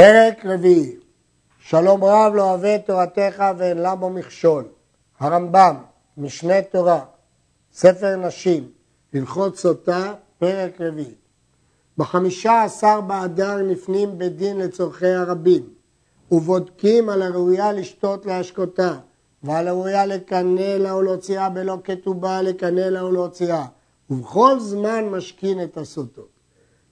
פרק רביעי, שלום רב לא אוהב את תורתך ואין למו מכשול. הרמב"ם, משנה תורה, ספר נשים, הלכות סוטה, פרק רביעי. בחמישה עשר באדר נפנים בדין לצורכי הרבים, ובודקים על הראויה לשתות להשקותה, ועל הראויה לקנא לה ולהוציאה בלא כתובה לקנא לה ולהוציאה, ובכל זמן משכין את הסוטות.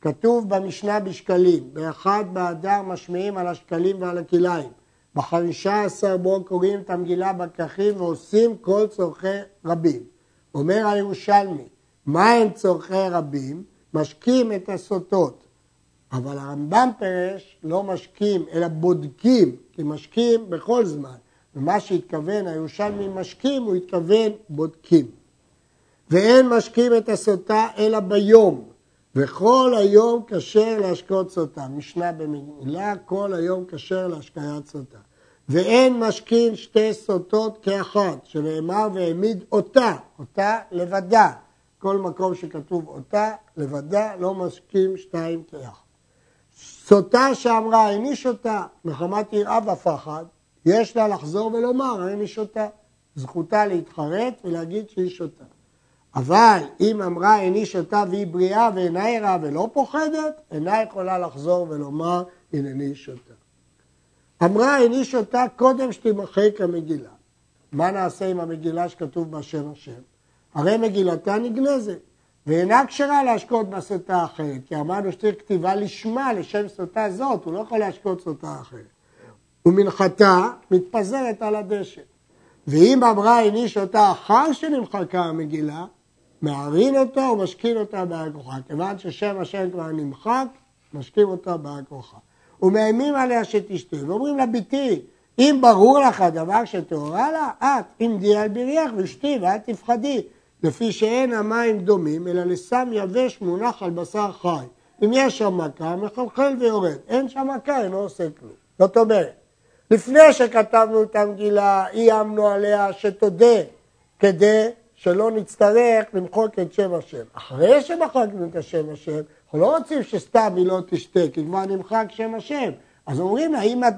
כתוב במשנה בשקלים, באחד באדר משמיעים על השקלים ועל הכליים, בחמישה עשר בו קוראים את המגילה בככים ועושים כל צורכי רבים. אומר הירושלמי, מה הם צורכי רבים? משקים את הסוטות. אבל הרמב"ם פירש לא משקים, אלא בודקים, כי משקים בכל זמן. ומה שהתכוון הירושלמי משקים, הוא התכוון בודקים. ואין משקים את הסוטה אלא ביום, וכל היום כשר להשקות סוטה. משנה במילה, כל היום כשר להשקיית סוטה. ואין משכין שתי סוטות כאחת, שנאמר והעמיד אותה, אותה לבדה. כל מקום שכתוב אותה לבדה, לא משכין שתיים כאחת. סוטה שאמרה איני שותה מחמת יראה ופחד, יש לה לחזור ולומר איני שותה. זכותה להתחרט ולהגיד שהיא שותה. אבל אם אמרה איני שותה והיא בריאה ואינה ערה ולא פוחדת, אינה יכולה לחזור ולומר הנני שותה. אמרה איני שותה קודם שתימחק המגילה. מה נעשה עם המגילה שכתוב בה שם השם? הרי מגילתה נגנזת, ואינה כשרה להשקות בסוטה אחרת, כי אמרנו שצריך כתיבה לשמה, לשם סוטה זאת, הוא לא יכול להשקות סוטה אחרת. ומנחתה מתפזרת על הדשא. ואם אמרה איני שותה אחר שנמחקה המגילה, מערין אותו ומשכין אותה בעל כוחה. כיוון ששם השם כבר נמחק, משכים אותה בעל כוחה. ומאיימים עליה שתשתה, ואומרים לה, ביתי, אם ברור לך הדבר שטהורה לה, את, עמדי על בריח ושתי ואל תפחדי, לפי שאין המים דומים, אלא לסם יבש מונח על בשר חי. אם יש שם מכה, מחלחל ויורד. אין שם מכה, אינו עושה כלום. זאת אומרת, לפני שכתבנו את המגילה, איימנו עליה שתודה, כדי שלא נצטרך למחוק את שם השם. אחרי שמחקנו את השם השם, אנחנו לא רוצים שסתם היא לא תשתה, כי כבר נמחק שם השם. אז אומרים לה, אם את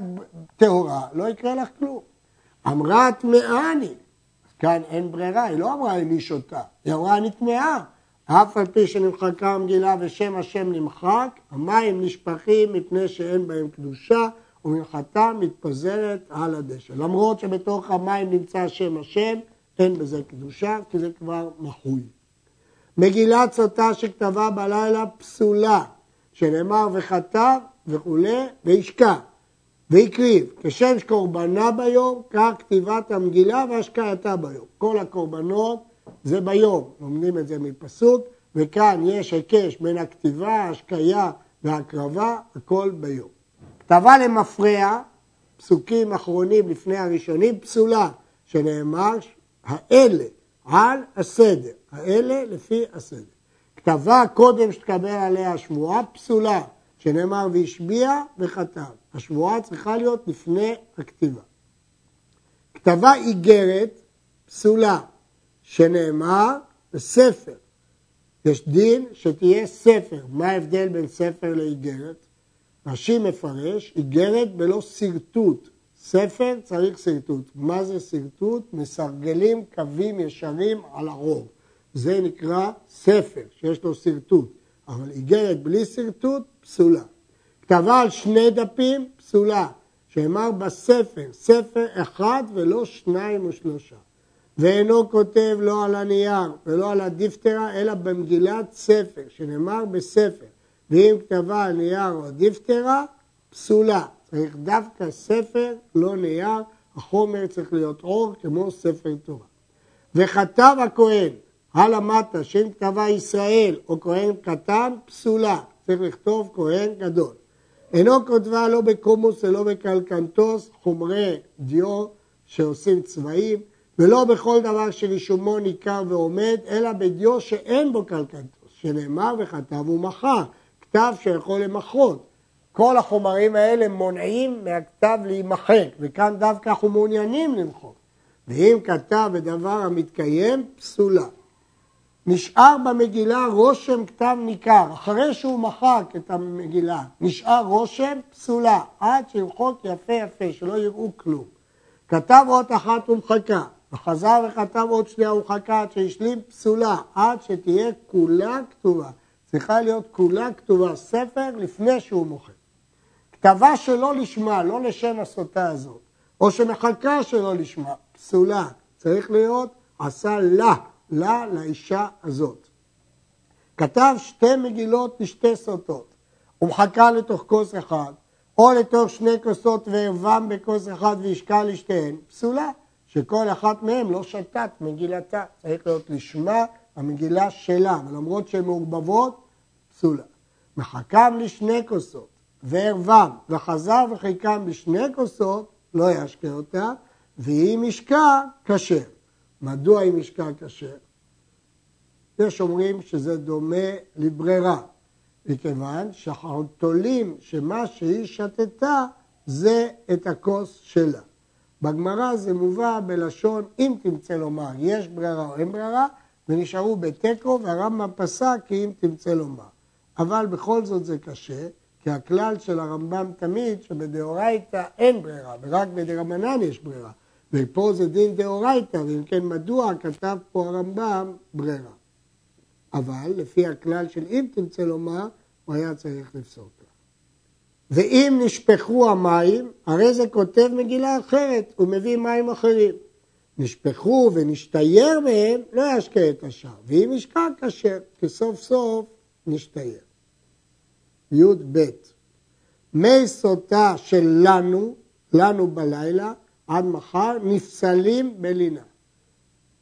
טהורה, לא יקרה לך כלום. אמרה טמאה אני. כאן אין ברירה, היא לא אמרה היא שותה, היא אמרה אני טמאה. אף על פי שנמחקה המגילה ושם השם נמחק, המים נשפכים מפני שאין בהם קדושה, ומנחתה מתפזרת על הדשא. למרות שבתוך המים נמצא שם השם, אין בזה קדושה, כי זה כבר מחוי. מגילת סוטה שכתבה בלילה פסולה, שנאמר וכתב וכולי, והשקע, והקריב, כשם שקורבנה ביום, כך כתיבת המגילה והשקעתה ביום. כל הקורבנות זה ביום, לומדים את זה מפסוק, וכאן יש היקש בין הכתיבה, ההשקיה וההקרבה, הכל ביום. כתבה למפרע, פסוקים אחרונים לפני הראשונים, פסולה, שנאמר האלה על הסדר, האלה לפי הסדר. כתבה קודם שתקבל עליה שבועה פסולה, שנאמר והשביע וכתב. השבועה צריכה להיות לפני הכתיבה. כתבה איגרת פסולה, שנאמר בספר. יש דין שתהיה ספר. מה ההבדל בין ספר לאיגרת? רש"י מפרש, איגרת בלא שרטוט. ספר צריך שרטוט. מה זה שרטוט? מסרגלים קווים ישרים על הרוב. זה נקרא ספר, שיש לו שרטוט. אבל איגרת בלי שרטוט, פסולה. כתבה על שני דפים, פסולה. שאמר בספר, ספר אחד ולא שניים או שלושה. ואינו כותב לא על הנייר ולא על הדיפטרה, אלא במגילת ספר, שנאמר בספר. ואם כתבה על נייר או דיפטרה, פסולה. צריך דווקא ספר, לא נייר, החומר צריך להיות עור כמו ספר תורה. וכתב הכהן הא למדת שאם כתבה ישראל או כהן קטן, פסולה. צריך לכתוב כהן גדול. אינו כותבה לא בקומוס ולא בקלקנטוס, חומרי דיו שעושים צבעים, ולא בכל דבר שרישומו ניכר ועומד, אלא בדיו שאין בו קלקנטוס, שנאמר וכתב ומחה, כתב שיכול למחות. כל החומרים האלה מונעים מהכתב להימחק, וכאן דווקא אנחנו מעוניינים למחוק. ואם כתב בדבר המתקיים, פסולה. נשאר במגילה רושם כתב ניכר, אחרי שהוא מחק את המגילה, נשאר רושם פסולה, עד שימחוק יפה יפה, שלא יראו כלום. כתב אות אחת ומחקה, וחזר וכתב עוד שנייה ומחקה עד שהשלים פסולה, עד שתהיה כולה כתובה. צריכה להיות כולה כתובה ספר לפני שהוא מוחק. כתבה שלא לשמה, לא לשם הסוטה הזאת, או שמחקה שלא לשמה, פסולה, צריך להיות עשה לה, לה לאישה הזאת. כתב שתי מגילות לשתי סוטות, ומחקה לתוך כוס אחד, או לתוך שני כוסות וערבם בכוס אחד וישקע לשתיהן, פסולה, שכל אחת מהן לא שתת מגילתה, צריך להיות לשמה המגילה שלה, ולמרות שהן מעורבבות, פסולה. מחכם לשני כוסות, וערבם, וחזר וחיקם בשני כוסות, לא ישקה אותה, ואם ישקע, כשר. מדוע אם ישקע כשר? יש אומרים שזה דומה לברירה, מכיוון שאנחנו תולים שמה שהיא שתתה זה את הכוס שלה. בגמרא זה מובא בלשון אם תמצא לומר יש ברירה או אין ברירה, ונשארו בתיקו והרמב"ם פסק כי אם תמצא לומר. אבל בכל זאת זה קשה, כי הכלל של הרמב"ם תמיד שבדאורייתא אין ברירה, ורק בדרבנן יש ברירה. ופה זה דין דאורייתא, ואם כן מדוע כתב פה הרמב"ם ברירה. אבל לפי הכלל של אם תרצה לומר, הוא היה צריך לפסוק לה. ואם נשפכו המים, הרי זה כותב מגילה אחרת, הוא מביא מים אחרים. נשפכו ונשתייר מהם, לא ישקה את השאר. ואם ישקע כשר, כי סוף סוף נשתייר. י"ב מי סוטה של לנו, לנו בלילה, עד מחר, נפסלים בלינה.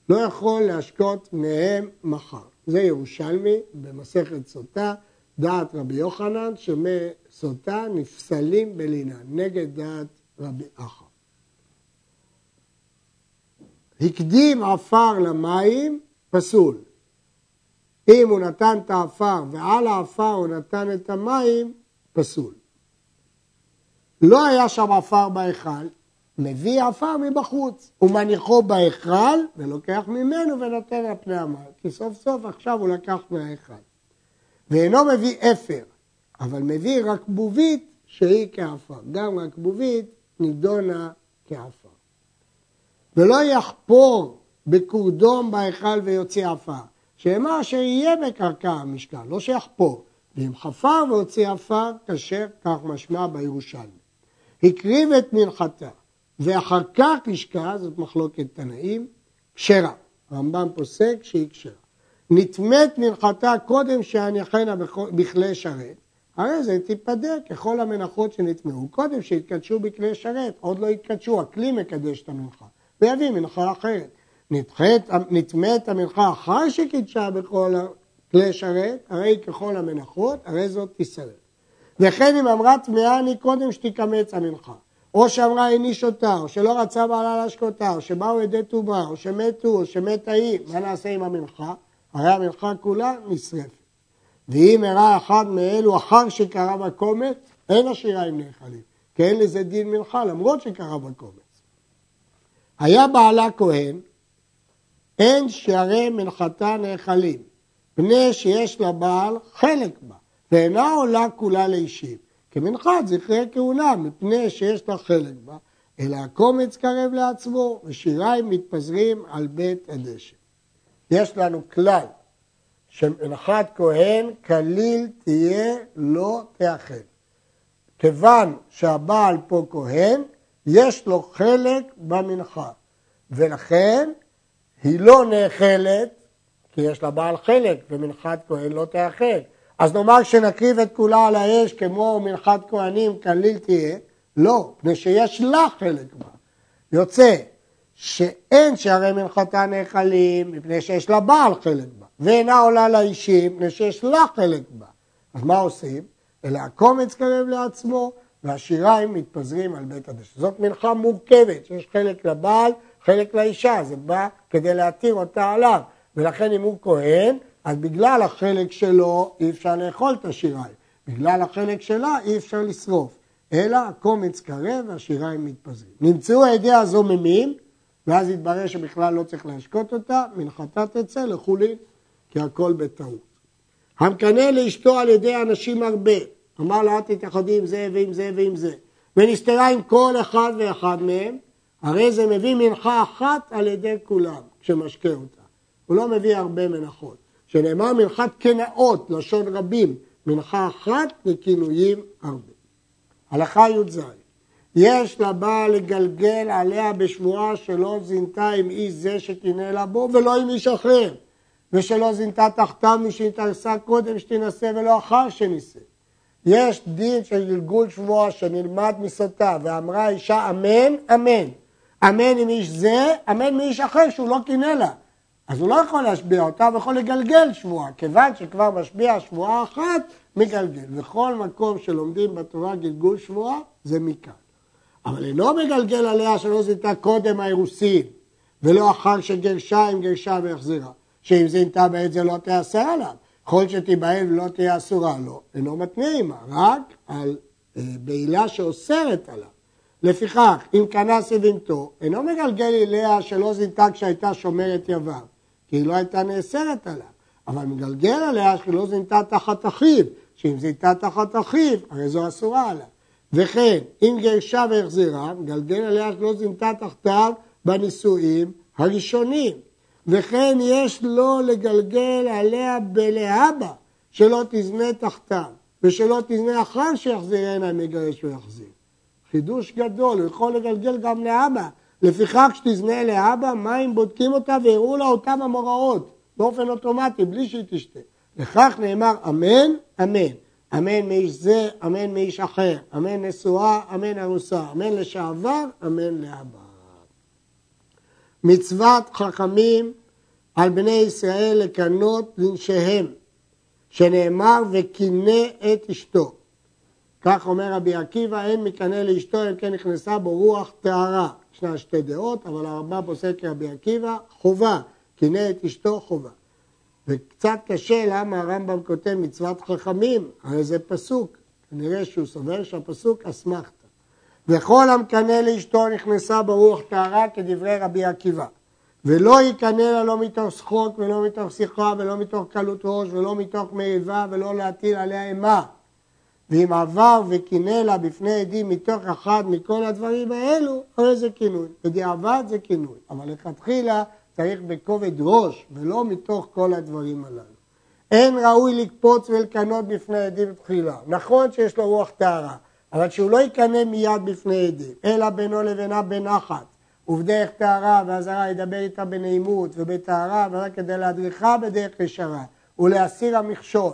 לא יכול להשקות מהם מחר. זה ירושלמי במסכת סוטה, דעת רבי יוחנן, שמי סוטה נפסלים בלינה, נגד דעת רבי אחא. הקדים עפר למים, פסול. אם הוא נתן את העפר ועל העפר הוא נתן את המים, פסול. לא היה שם עפר בהיכל, מביא עפר מבחוץ, הוא מניחו בהיכל ולוקח ממנו ונותן על פני המים, כי סוף סוף עכשיו הוא לקח מההיכל. ואינו מביא אפר, אבל מביא רקבובית שהיא כעפר. גם רקבובית נידונה כעפר. ולא יחפור בקורדום בהיכל ויוציא עפר, שאמר שיהיה בקרקע המשכן, לא שיחפור. ואם חפר והוציא עפר, כשר, כך משמע בירושלמי. הקריב את מנחתה, ואחר כך לשכה, זאת מחלוקת תנאים, כשרה. הרמב"ם פוסק שהיא כשרה. נטמאת מנחתה קודם שיניחנה בכלי שרת, הרי זה תיפדה ככל המנחות שנטמעו. קודם שהתקדשו בכלי שרת, עוד לא התקדשו, הכלי מקדש את המנחה, ויביא מנחה אחרת. נטמאת המנחה אחר שקידשה בכל כלי שרת, הרי ככל המנחות, הרי זאת תישרף. וכן אם אמרה טמאה אני קודם שתקמץ המנחה. או שאמרה איני שותה, או שלא רצה בעלה להשקותה, או שבאו עדי טובה, או שמתו, או שמת ההיא, מה נעשה עם המנחה? הרי המנחה כולה נשרפת. ואם אירע אחד מאלו אחר שקרה בקומץ, אין השירה עם נאכלים, כי אין לזה דין מנחה, למרות שקרה בקומץ. היה בעלה כהן, אין שערי מנחתה נאכלים, פני שיש לבעל חלק בה, ואינה עולה כולה לאישים. כמנחת זכרי כהונה, מפני שיש לה חלק בה, אלא הקומץ קרב לעצמו, ושיריים מתפזרים על בית הדשא. יש לנו כלל, שמנחת כהן כליל תהיה לא תאכל. כיוון שהבעל פה כהן, יש לו חלק במנחה, ולכן היא לא נאכלת, כי יש לה בעל חלק, ומנחת כהן לא תאכל. אז נאמר שנקריב את כולה על האש כמו מנחת כהנים כליל תהיה? לא, מפני שיש לה חלק בה. יוצא שאין שערי מנחתה נאכלים מפני שיש לה בעל חלק בה, ואינה עולה לאישים מפני שיש לה חלק בה. אז מה עושים? אלא הקומץ קרב לעצמו והשיריים מתפזרים על בית הדשא. זאת מנחה מורכבת, שיש חלק לבעל, חלק לאישה, זה בא כדי להתיר אותה עליו. ולכן אם הוא כהן, אז בגלל החלק שלו אי אפשר לאכול את השיריים, בגלל החלק שלה אי אפשר לשרוף, אלא הקומץ קרב והשיריים מתפזרים. נמצאו עדי הזוממים, ואז התברר שבכלל לא צריך להשקות אותה, מנחתה תצא לחולין. כי הכל בטעות. המקנא לאשתו על ידי אנשים הרבה, אמר לה אל תתייחדי עם זה ועם זה ועם זה, ונסתרה עם כל אחד ואחד מהם, הרי זה מביא מנחה אחת על ידי כולם כשמשקה אותה. הוא לא מביא הרבה מנחות. שנאמר מנחת קנאות, לשון רבים, מנחה אחת לכינויים הרבה. הלכה י"ז יש לבעל לגלגל עליה בשבועה שלא זינתה עם איש זה שתנהל לה בו ולא עם איש אחר ושלא זינתה תחתיו שהתארסה קודם שתנסה ולא אחר שנישא. יש דין של גלגול שבועה שנלמד מסוטה ואמרה אישה אמן, אמן. אמן עם איש זה, אמן מאיש אחר שהוא לא קינא לה. אז הוא לא יכול להשביע אותה, הוא יכול לגלגל שבועה. כיוון שכבר משביע שבועה אחת, מגלגל. בכל מקום שלומדים בתורה גלגול שבועה, זה מכאן. אבל אינו מגלגל עליה שלא זינתה קודם האירוסין, ולא אחר שגרשה עם גרשה והחזירה. שאם זינתה בעת זה לא תיאסר עליו. כל שתיבהל ולא תהיה אסורה לו, אינו מתנה עימה, רק על אה, בעילה שאוסרת עליו. לפיכך, אם קנה סיבינתו, אינו מגלגל אליה שלא זינתה כשהייתה שומרת יבב, כי היא לא הייתה נאסרת עליו, אבל מגלגל עליה שלא זינתה תחת אחיו, שאם זינתה תחת אחיו, הרי זו אסורה עליו. וכן, אם גרשה והחזירה, מגלגל עליה שלא זינתה תחתיו בנישואים הראשונים. וכן יש לו לגלגל עליה בלהבא, שלא תזנה תחתיו, ושלא תזנה אחר שיחזירנה אם יגרש ויחזיר. חידוש גדול, הוא יכול לגלגל גם לאבא. לפיכך כשתזנה לאבא, מים בודקים אותה ויראו לה אותם המוראות, באופן אוטומטי, בלי שהיא תשתה. לכך נאמר אמן, אמן. אמן מאיש זה, אמן מאיש אחר, אמן נשואה, אמן ארוסה, אמן לשעבר, אמן לאבא. מצוות חכמים על בני ישראל לקנות לנשיהם, שנאמר וקינא את אשתו. כך אומר רבי עקיבא, אין מקנא לאשתו אלא כן נכנסה בו רוח טהרה. ישנה שתי דעות, אבל הרמב"ם פוסק כרבי עקיבא, חובה, קינא את אשתו חובה. וקצת קשה למה הרמב"ם כותב מצוות חכמים, הרי זה פסוק, כנראה שהוא סובר שהפסוק אסמכתא. וכל המקנא לאשתו נכנסה ברוח טהרה כדברי רבי עקיבא. ולא יקנא לה לא מתוך שחוק ולא מתוך שיחה ולא מתוך קלות ראש ולא מתוך מריבה ולא להטיל עליה אימה. ואם עבר וקינא לה בפני עדים מתוך אחד מכל הדברים האלו, הרי זה כינוי. בדיעבד זה כינוי, אבל לכתחילה צריך בכובד ראש ולא מתוך כל הדברים הללו. אין ראוי לקפוץ ולקנות בפני עדים תחילה. נכון שיש לו רוח טהרה, אבל שהוא לא יקנא מיד בפני עדים, אלא בינו לבינה בנחת, ובדרך טהרה ואזהרה ידבר איתה בנעימות ובטהרה, ורק כדי להדריכה בדרך ישרה ולהסיר המכשול.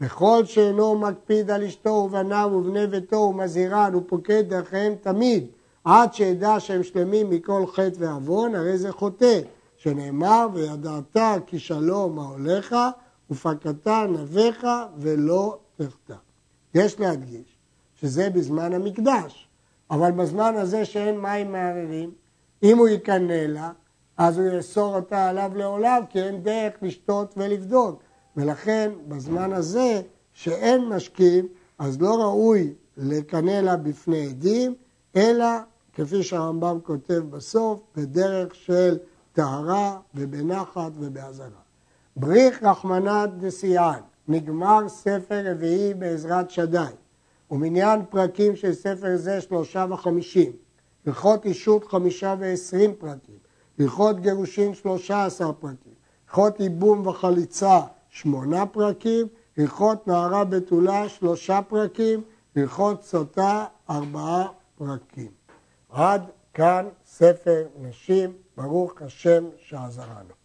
וכל שאינו מקפיד על אשתו ובניו ובני ביתו ומזהירן ופוקד דרכיהם תמיד, עד שידע שהם שלמים מכל חטא ועוון, הרי זה חוטא, שנאמר וידעת כי שלום אהליך ופקדת נביך ולא תחטא. יש להדגיש שזה בזמן המקדש, אבל בזמן הזה שאין מים מערערים, אם הוא יקנא לה, אז הוא יאסור אותה עליו לעולם, כי אין דרך לשתות ולבדוק. ולכן בזמן הזה שאין משקים, אז לא ראוי לקנא לה בפני עדים, אלא כפי שהרמב"ם כותב בסוף, בדרך של טהרה ובנחת ובאזהרה. בריך רחמנא דסיען, נגמר ספר רביעי בעזרת שדי, ומניין פרקים של ספר זה שלושה וחמישים, הלכות אישות חמישה ועשרים פרקים, הלכות גירושין שלושה עשר פרקים, הלכות ייבום וחליצה שמונה פרקים, הלכות נערה בתולה שלושה פרקים, הלכות סוטה ארבעה פרקים. עד כאן ספר נשים, ברוך השם שעזרנו.